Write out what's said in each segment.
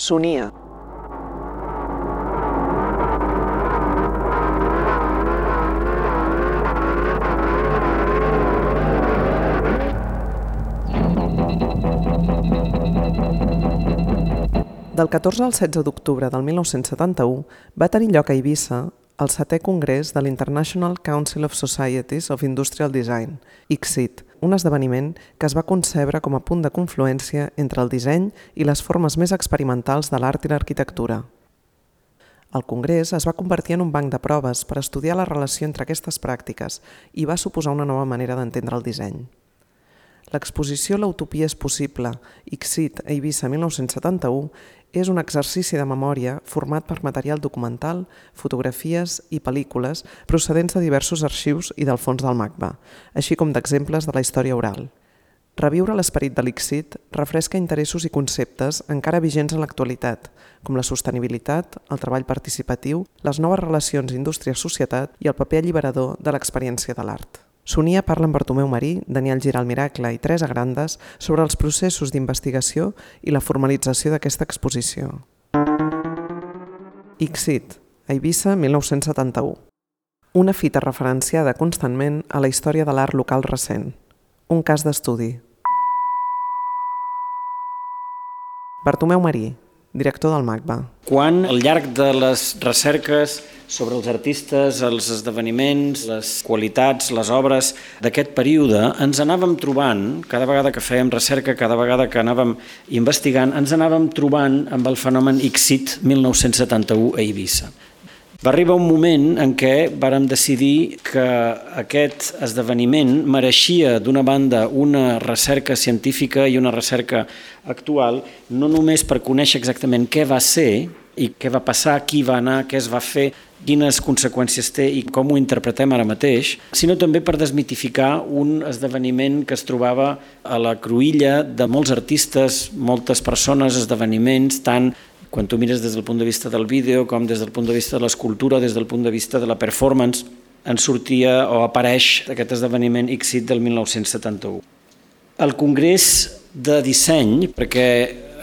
Sonia. Del 14 al 16 d'octubre del 1971 va tenir lloc a Eivissa el setè congrés de l'International Council of Societies of Industrial Design, ICSID, un esdeveniment que es va concebre com a punt de confluència entre el disseny i les formes més experimentals de l'art i l'arquitectura. El congrés es va convertir en un banc de proves per estudiar la relació entre aquestes pràctiques i va suposar una nova manera d'entendre el disseny. L'exposició L'Utopia és possible, ICSID a Eivissa 1971, és un exercici de memòria format per material documental, fotografies i pel·lícules procedents de diversos arxius i del fons del MACBA, així com d'exemples de la història oral. Reviure l'esperit de l'ICSID refresca interessos i conceptes encara vigents en l'actualitat, com la sostenibilitat, el treball participatiu, les noves relacions indústria-societat i el paper alliberador de l'experiència de l'art. Sonia parla amb Bartomeu Marí, Daniel Giral Miracle i Teresa Grandes sobre els processos d'investigació i la formalització d'aquesta exposició. A Eivissa, 1971. Una fita referenciada constantment a la història de l'art local recent. Un cas d'estudi. Bartomeu Marí, director del MACBA. Quan, al llarg de les recerques sobre els artistes, els esdeveniments, les qualitats, les obres d'aquest període, ens anàvem trobant, cada vegada que fèiem recerca, cada vegada que anàvem investigant, ens anàvem trobant amb el fenomen ICSIT 1971 a Eivissa. Va arribar un moment en què vàrem decidir que aquest esdeveniment mereixia, d'una banda, una recerca científica i una recerca actual, no només per conèixer exactament què va ser i què va passar, qui va anar, què es va fer, quines conseqüències té i com ho interpretem ara mateix, sinó també per desmitificar un esdeveniment que es trobava a la cruïlla de molts artistes, moltes persones, esdeveniments, tant quan tu mires des del punt de vista del vídeo com des del punt de vista de l'escultura, des del punt de vista de la performance, en sortia o apareix aquest esdeveniment ICSID del 1971. El Congrés de Disseny, perquè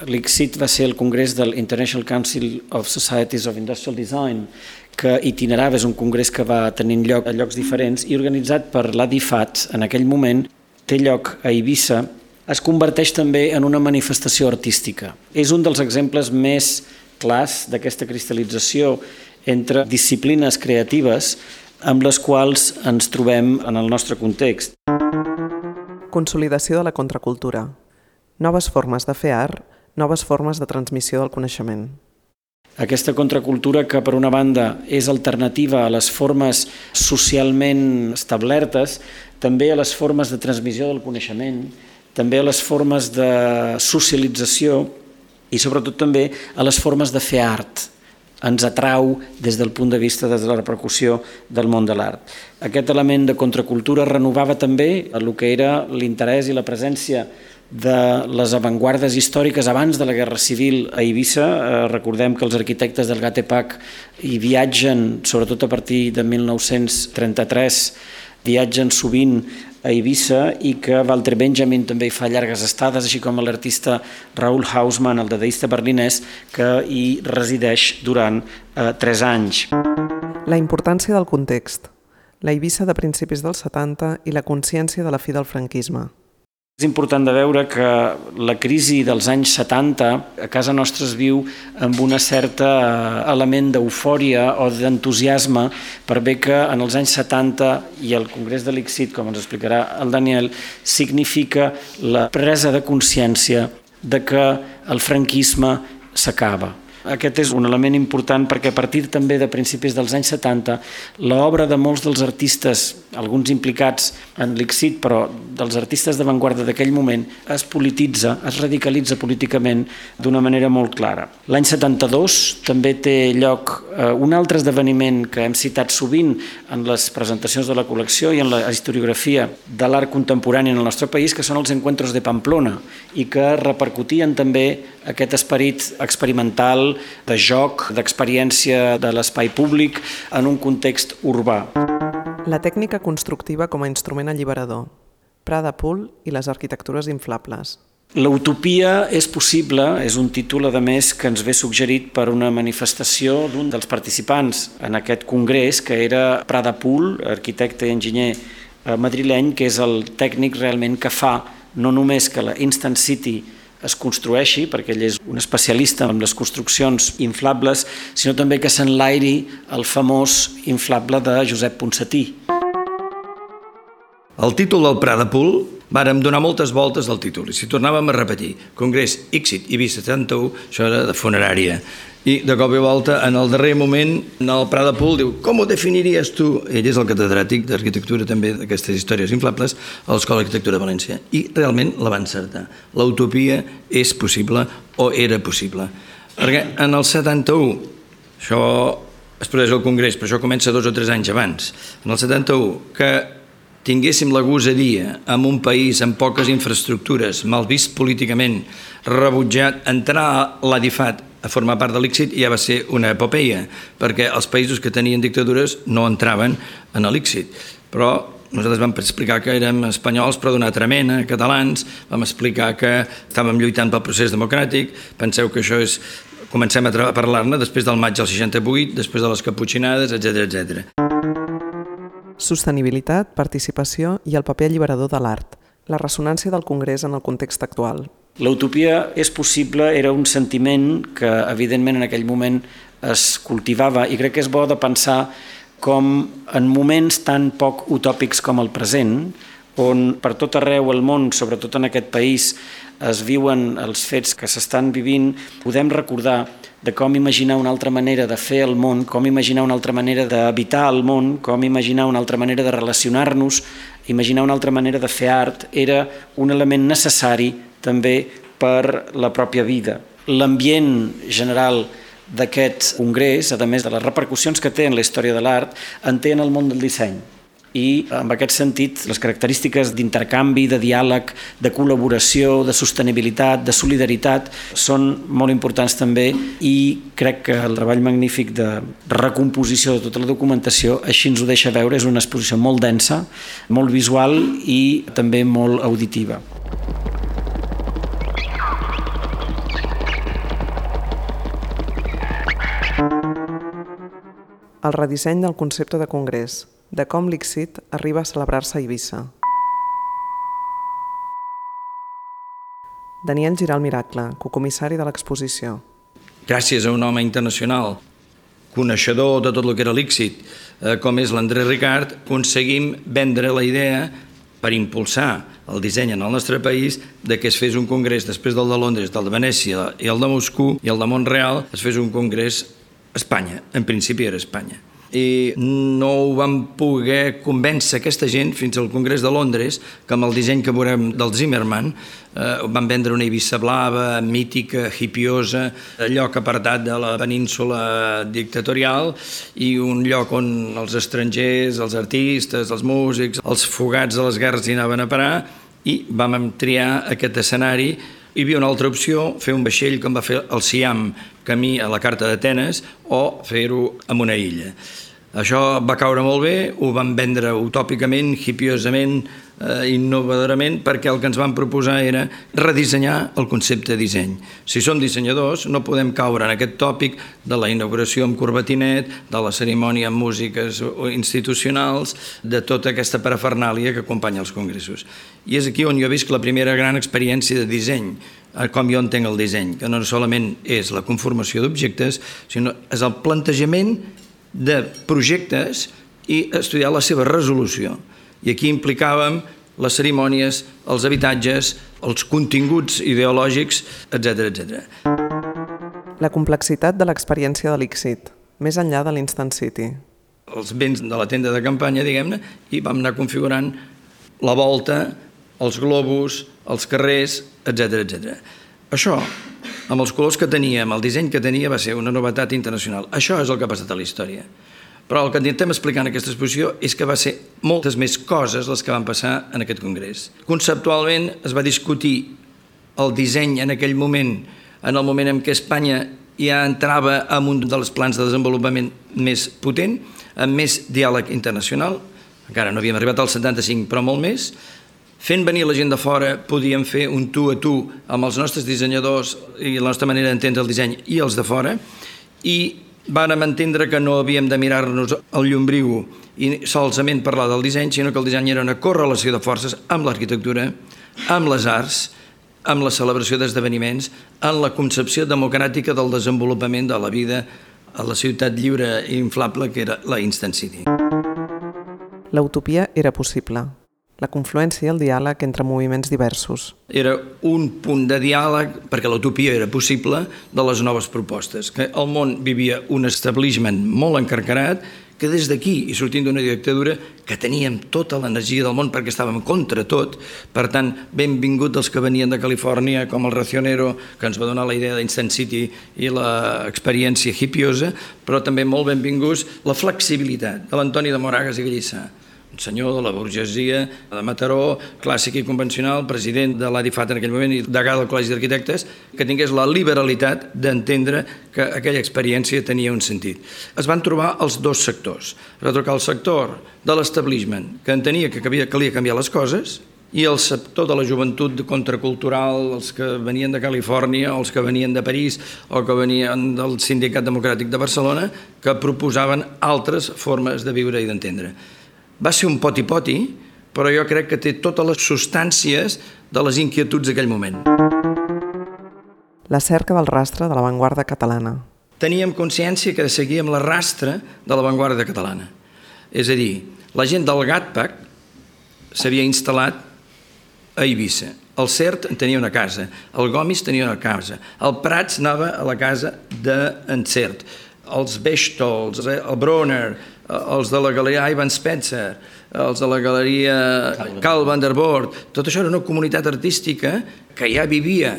l'ICSID va ser el congrés del International Council of Societies of Industrial Design, que itinerava, és un congrés que va tenint lloc a llocs diferents i organitzat per l'ADIFAT en aquell moment, té lloc a Eivissa es converteix també en una manifestació artística. És un dels exemples més clars d'aquesta cristal·lització entre disciplines creatives amb les quals ens trobem en el nostre context. Consolidació de la contracultura. Noves formes de fer art, noves formes de transmissió del coneixement. Aquesta contracultura que, per una banda, és alternativa a les formes socialment establertes, també a les formes de transmissió del coneixement, també a les formes de socialització i sobretot també a les formes de fer art. Ens atrau des del punt de vista de la repercussió del món de l'art. Aquest element de contracultura renovava també el que era l'interès i la presència de les avantguardes històriques abans de la Guerra Civil a Eivissa. Eh, recordem que els arquitectes del Gatepac hi viatgen, sobretot a partir de 1933, viatgen sovint a Eivissa i que Walter Benjamin també hi fa llargues estades, així com l'artista Raúl Hausmann, el dadaista berlinès, que hi resideix durant eh, tres anys. La importància del context, la Eivissa de principis dels 70 i la consciència de la fi del franquisme. És important de veure que la crisi dels anys 70 a casa nostra es viu amb una certa eh, element d'eufòria o d'entusiasme per bé que en els anys 70 i el Congrés de l'ICSID, com ens explicarà el Daniel, significa la presa de consciència de que el franquisme s'acaba aquest és un element important perquè a partir també de principis dels anys 70 l'obra de molts dels artistes, alguns implicats en l'ICSID, però dels artistes d'avantguarda d'aquell moment, es polititza, es radicalitza políticament d'una manera molt clara. L'any 72 també té lloc eh, un altre esdeveniment que hem citat sovint en les presentacions de la col·lecció i en la historiografia de l'art contemporani en el nostre país, que són els Encuentros de Pamplona, i que repercutien també aquest esperit experimental de joc, d'experiència de l'espai públic en un context urbà. La tècnica constructiva com a instrument alliberador. Prada Pool i les arquitectures inflables. L'utopia és possible és un títol, a més, que ens ve suggerit per una manifestació d'un dels participants en aquest congrés, que era Prada Pool, arquitecte i enginyer eh, madrileny, que és el tècnic realment que fa no només que la Instant City es construeixi, perquè ell és un especialista en les construccions inflables, sinó també que s'enlairi el famós inflable de Josep Ponsatí. El títol del Prada Pool vàrem donar moltes voltes al títol i si tornàvem a repetir Congrés Ixit Ibiza 71, això era de funerària i de cop i volta, en el darrer moment, en el Prada Pool diu, com ho definiries tu? Ell és el catedràtic d'arquitectura també d'aquestes històries inflables a l'Escola d'Arquitectura de València. I realment la va encertar. L'utopia és possible o era possible. Perquè en el 71, això es produeix al Congrés, però això comença dos o tres anys abans, en el 71, que tinguéssim la gosadia en un país amb poques infraestructures, mal vist políticament, rebutjat, entrar a l'Adifat a formar part de l'Ixit ja va ser una epopeia, perquè els països que tenien dictadures no entraven en l'Ixit. Però nosaltres vam explicar que érem espanyols però d'una altra mena, catalans, vam explicar que estàvem lluitant pel procés democràtic, penseu que això és... Comencem a parlar-ne després del maig del 68, després de les caputxinades, etc etc. Sostenibilitat, participació i el paper alliberador de l'art. La ressonància del Congrés en el context actual. L'utopia és possible era un sentiment que evidentment en aquell moment es cultivava i crec que és bo de pensar com en moments tan poc utòpics com el present, on per tot arreu al món, sobretot en aquest país, es viuen els fets que s'estan vivint, podem recordar de com imaginar una altra manera de fer el món, com imaginar una altra manera d'habitar el món, com imaginar una altra manera de relacionar-nos, imaginar una altra manera de fer art, era un element necessari també per la pròpia vida. L'ambient general d'aquest congrés, a més de les repercussions que té en la història de l'art, en té en el món del disseny. I en aquest sentit, les característiques d'intercanvi, de diàleg, de col·laboració, de sostenibilitat, de solidaritat, són molt importants també i crec que el treball magnífic de recomposició de tota la documentació així ens ho deixa veure, és una exposició molt densa, molt visual i també molt auditiva. el redisseny del concepte de congrés, de com l'Ixit arriba a celebrar-se a Eivissa. Daniel Giral Miracle, cocomissari de l'exposició. Gràcies a un home internacional, coneixedor de tot el que era l'Ixit, eh, com és l'André Ricard, aconseguim vendre la idea per impulsar el disseny en el nostre país de que es fes un congrés després del de Londres, del de Venècia i el de Moscou i el de Montreal, es fes un congrés Espanya, en principi era Espanya i no ho vam poder convèncer aquesta gent fins al Congrés de Londres que amb el disseny que veurem del Zimmerman eh, van vendre una Eivissa blava, mítica, hipiosa, lloc apartat de la península dictatorial i un lloc on els estrangers, els artistes, els músics, els fugats de les guerres hi anaven a parar i vam triar aquest escenari hi havia una altra opció, fer un vaixell com va fer el Siam, camí a la carta d'Atenes, o fer-ho en una illa. Això va caure molt bé, ho van vendre utòpicament, hipiosament, eh, innovadorament, perquè el que ens van proposar era redissenyar el concepte de disseny. Si som dissenyadors, no podem caure en aquest tòpic de la inauguració amb corbatinet, de la cerimònia amb músiques institucionals, de tota aquesta parafernàlia que acompanya els congressos. I és aquí on jo he vist la primera gran experiència de disseny, com jo entenc el disseny, que no solament és la conformació d'objectes, sinó és el plantejament de projectes i estudiar la seva resolució. I aquí implicàvem les cerimònies, els habitatges, els continguts ideològics, etc etc. La complexitat de l'experiència de l'Ixit, més enllà de l'Instant City. Els béns de la tenda de campanya, diguem-ne, i vam anar configurant la volta, els globus, els carrers, etc etc. Això amb els colors que tenia, amb el disseny que tenia, va ser una novetat internacional. Això és el que ha passat a la història. Però el que intentem explicar en aquesta exposició és que va ser moltes més coses les que van passar en aquest congrés. Conceptualment es va discutir el disseny en aquell moment, en el moment en què Espanya ja entrava en un dels plans de desenvolupament més potent, amb més diàleg internacional, encara no havíem arribat al 75, però molt més, fent venir la gent de fora podíem fer un tu a tu amb els nostres dissenyadors i la nostra manera d'entendre el disseny i els de fora. I vàrem entendre que no havíem de mirar-nos el llombriu i solament parlar del disseny, sinó que el disseny era una correlació de forces amb l'arquitectura, amb les arts, amb la celebració d'esdeveniments, en la concepció democràtica del desenvolupament de la vida a la ciutat lliure i inflable que era la Instant City. L'utopia era possible. La confluència i el diàleg entre moviments diversos. Era un punt de diàleg, perquè l'utopia era possible, de les noves propostes. Que el món vivia un establishment molt encarcarat que des d'aquí, i sortint d'una dictadura, que teníem tota l'energia del món perquè estàvem contra tot, per tant, benvingut els que venien de Califòrnia, com el Racionero, que ens va donar la idea d'Instant City i l'experiència hippiosa, però també molt benvinguts la flexibilitat de l'Antoni de Moragas i un senyor de la burgesia de Mataró, clàssic i convencional, president de l'ADIFAT en aquell moment i degà del Col·legi d'Arquitectes, que tingués la liberalitat d'entendre que aquella experiència tenia un sentit. Es van trobar els dos sectors. Trobar el sector de l'establishment, que entenia que calia canviar les coses, i el sector de la joventut contracultural, els que venien de Califòrnia, els que venien de París o que venien del Sindicat Democràtic de Barcelona, que proposaven altres formes de viure i d'entendre. Va ser un poti-poti, però jo crec que té totes les substàncies de les inquietuds d'aquell moment. La cerca del rastre de l'avantguarda catalana. Teníem consciència que seguíem la rastre de l'avantguarda catalana. És a dir, la gent del GATPAC s'havia instal·lat a Eivissa. El CERT en tenia una casa, el Gomis tenia una casa, el Prats anava a la casa d'en CERT, els Bechtols, el Bronner, els de la galeria Ivan Spencer, els de la galeria Carl van der Voort, tot això era una comunitat artística que ja vivia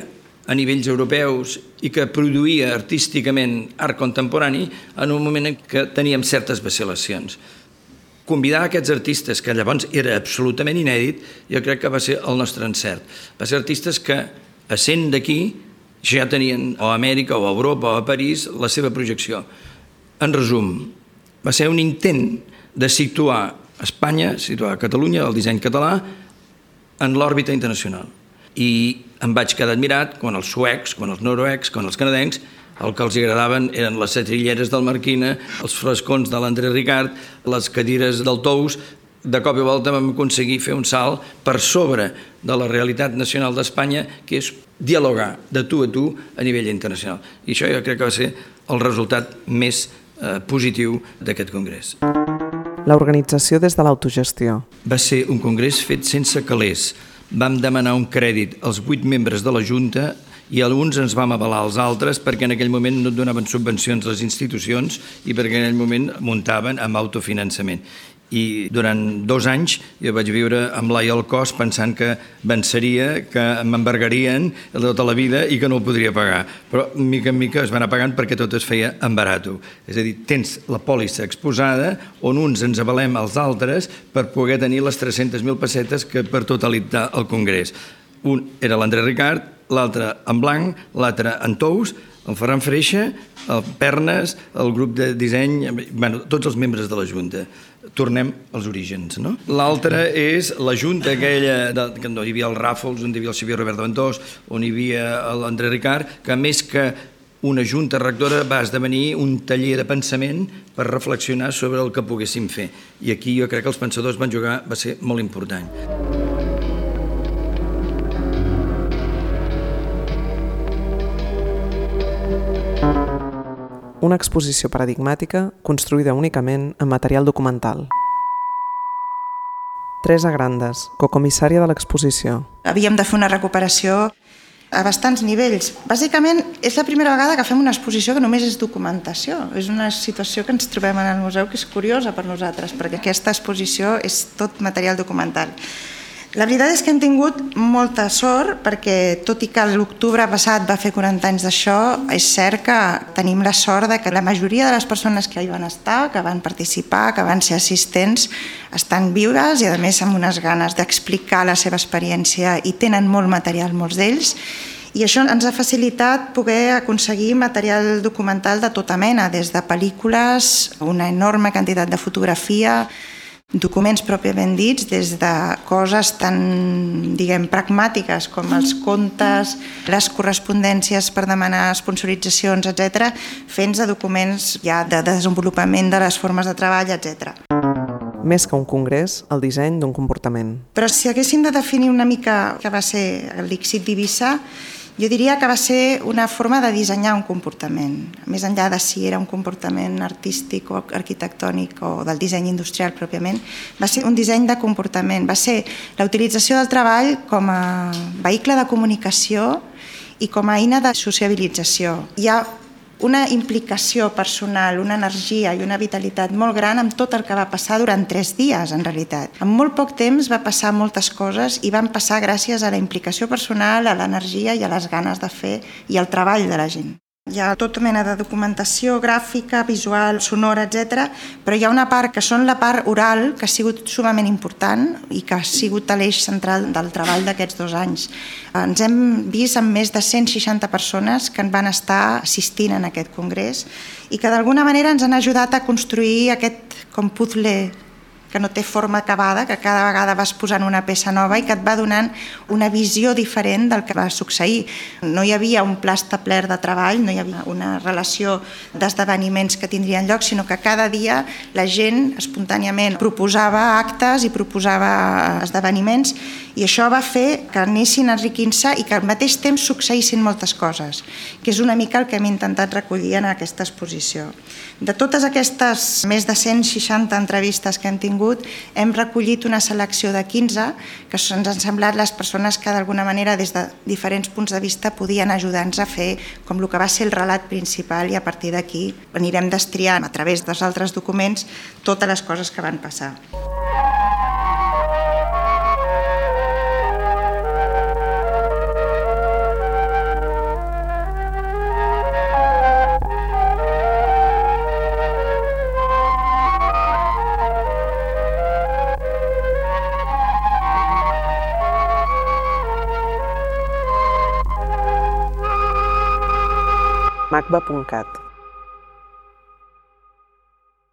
a nivells europeus i que produïa artísticament art contemporani en un moment en què teníem certes vacil·lacions. Convidar aquests artistes, que llavors era absolutament inèdit, jo crec que va ser el nostre encert. Va ser artistes que, essent d'aquí, ja tenien o a Amèrica o a Europa o a París la seva projecció. En resum, va ser un intent de situar Espanya, situar Catalunya, el disseny català, en l'òrbita internacional. I em vaig quedar admirat quan els suecs, quan els noruecs, quan els canadencs, el que els agradaven eren les setrilleres del Marquina, els frescons de l'André Ricard, les cadires del Tous, de cop i volta vam aconseguir fer un salt per sobre de la realitat nacional d'Espanya, que és dialogar de tu a tu a nivell internacional. I això jo crec que va ser el resultat més positiu d'aquest congrés. L'organització des de l'autogestió. Va ser un congrés fet sense calés. Vam demanar un crèdit als vuit membres de la Junta i alguns ens vam avalar als altres perquè en aquell moment no donaven subvencions a les institucions i perquè en aquell moment muntaven amb autofinançament i durant dos anys jo vaig viure amb l'ai al cos pensant que venceria, que m'embargarien tota la vida i que no ho podria pagar. Però mica en mica es va anar pagant perquè tot es feia en barato. És a dir, tens la pòlissa exposada on uns ens avalem als altres per poder tenir les 300.000 pessetes que per totalitzar el Congrés. Un era l'André Ricard, l'altre en Blanc, l'altre en Tous, el Ferran Freixa, el Pernes, el grup de disseny, bueno, tots els membres de la Junta. Tornem als orígens, no? L'altra és la Junta aquella, de, que on hi havia el Ràfols, on hi havia el Xavier Roberto Ventós, on hi havia l'André Ricard, que més que una junta rectora va esdevenir un taller de pensament per reflexionar sobre el que poguéssim fer. I aquí jo crec que els pensadors van jugar, va ser molt important. Una exposició paradigmàtica construïda únicament en material documental. Teresa Grandes, cocomissària de l'exposició. Havíem de fer una recuperació a bastants nivells. Bàsicament, és la primera vegada que fem una exposició que només és documentació. És una situació que ens trobem en el museu que és curiosa per nosaltres, perquè aquesta exposició és tot material documental. La veritat és que hem tingut molta sort perquè, tot i que l'octubre passat va fer 40 anys d'això, és cert que tenim la sort de que la majoria de les persones que hi van estar, que van participar, que van ser assistents, estan viures i a més amb unes ganes d'explicar la seva experiència i tenen molt material molts d'ells. I això ens ha facilitat poder aconseguir material documental de tota mena, des de pel·lícules, una enorme quantitat de fotografia, documents pròpiament dits, des de coses tan, diguem, pragmàtiques com els comptes, les correspondències per demanar sponsoritzacions, etc., fins a documents ja de desenvolupament de les formes de treball, etc. Més que un congrés, el disseny d'un comportament. Però si haguéssim de definir una mica que va ser l'Ixit d'Ibissa, jo diria que va ser una forma de dissenyar un comportament, més enllà de si era un comportament artístic o arquitectònic o del disseny industrial pròpiament, va ser un disseny de comportament, va ser la utilització del treball com a vehicle de comunicació i com a eina de sociabilització. Hi ha una implicació personal, una energia i una vitalitat molt gran amb tot el que va passar durant tres dies, en realitat. En molt poc temps va passar moltes coses i van passar gràcies a la implicació personal, a l'energia i a les ganes de fer i al treball de la gent. Hi ha tota mena de documentació gràfica, visual, sonora, etc. però hi ha una part que són la part oral, que ha sigut sumament important i que ha sigut l'eix central del treball d'aquests dos anys. Ens hem vist amb més de 160 persones que en van estar assistint en aquest congrés i que d'alguna manera ens han ajudat a construir aquest com puzzle que no té forma acabada, que cada vegada vas posant una peça nova i que et va donant una visió diferent del que va succeir. No hi havia un pla establert de treball, no hi havia una relació d'esdeveniments que tindrien lloc, sinó que cada dia la gent espontàniament proposava actes i proposava esdeveniments i això va fer que anessin enriquint-se i que al mateix temps succeïssin moltes coses, que és una mica el que hem intentat recollir en aquesta exposició. De totes aquestes més de 160 entrevistes que hem tingut, hem recollit una selecció de 15 que ens han semblat les persones que d'alguna manera des de diferents punts de vista podien ajudar-nos a fer com el que va ser el relat principal i a partir d'aquí anirem destriant a través dels altres documents totes les coses que van passar. macba.cat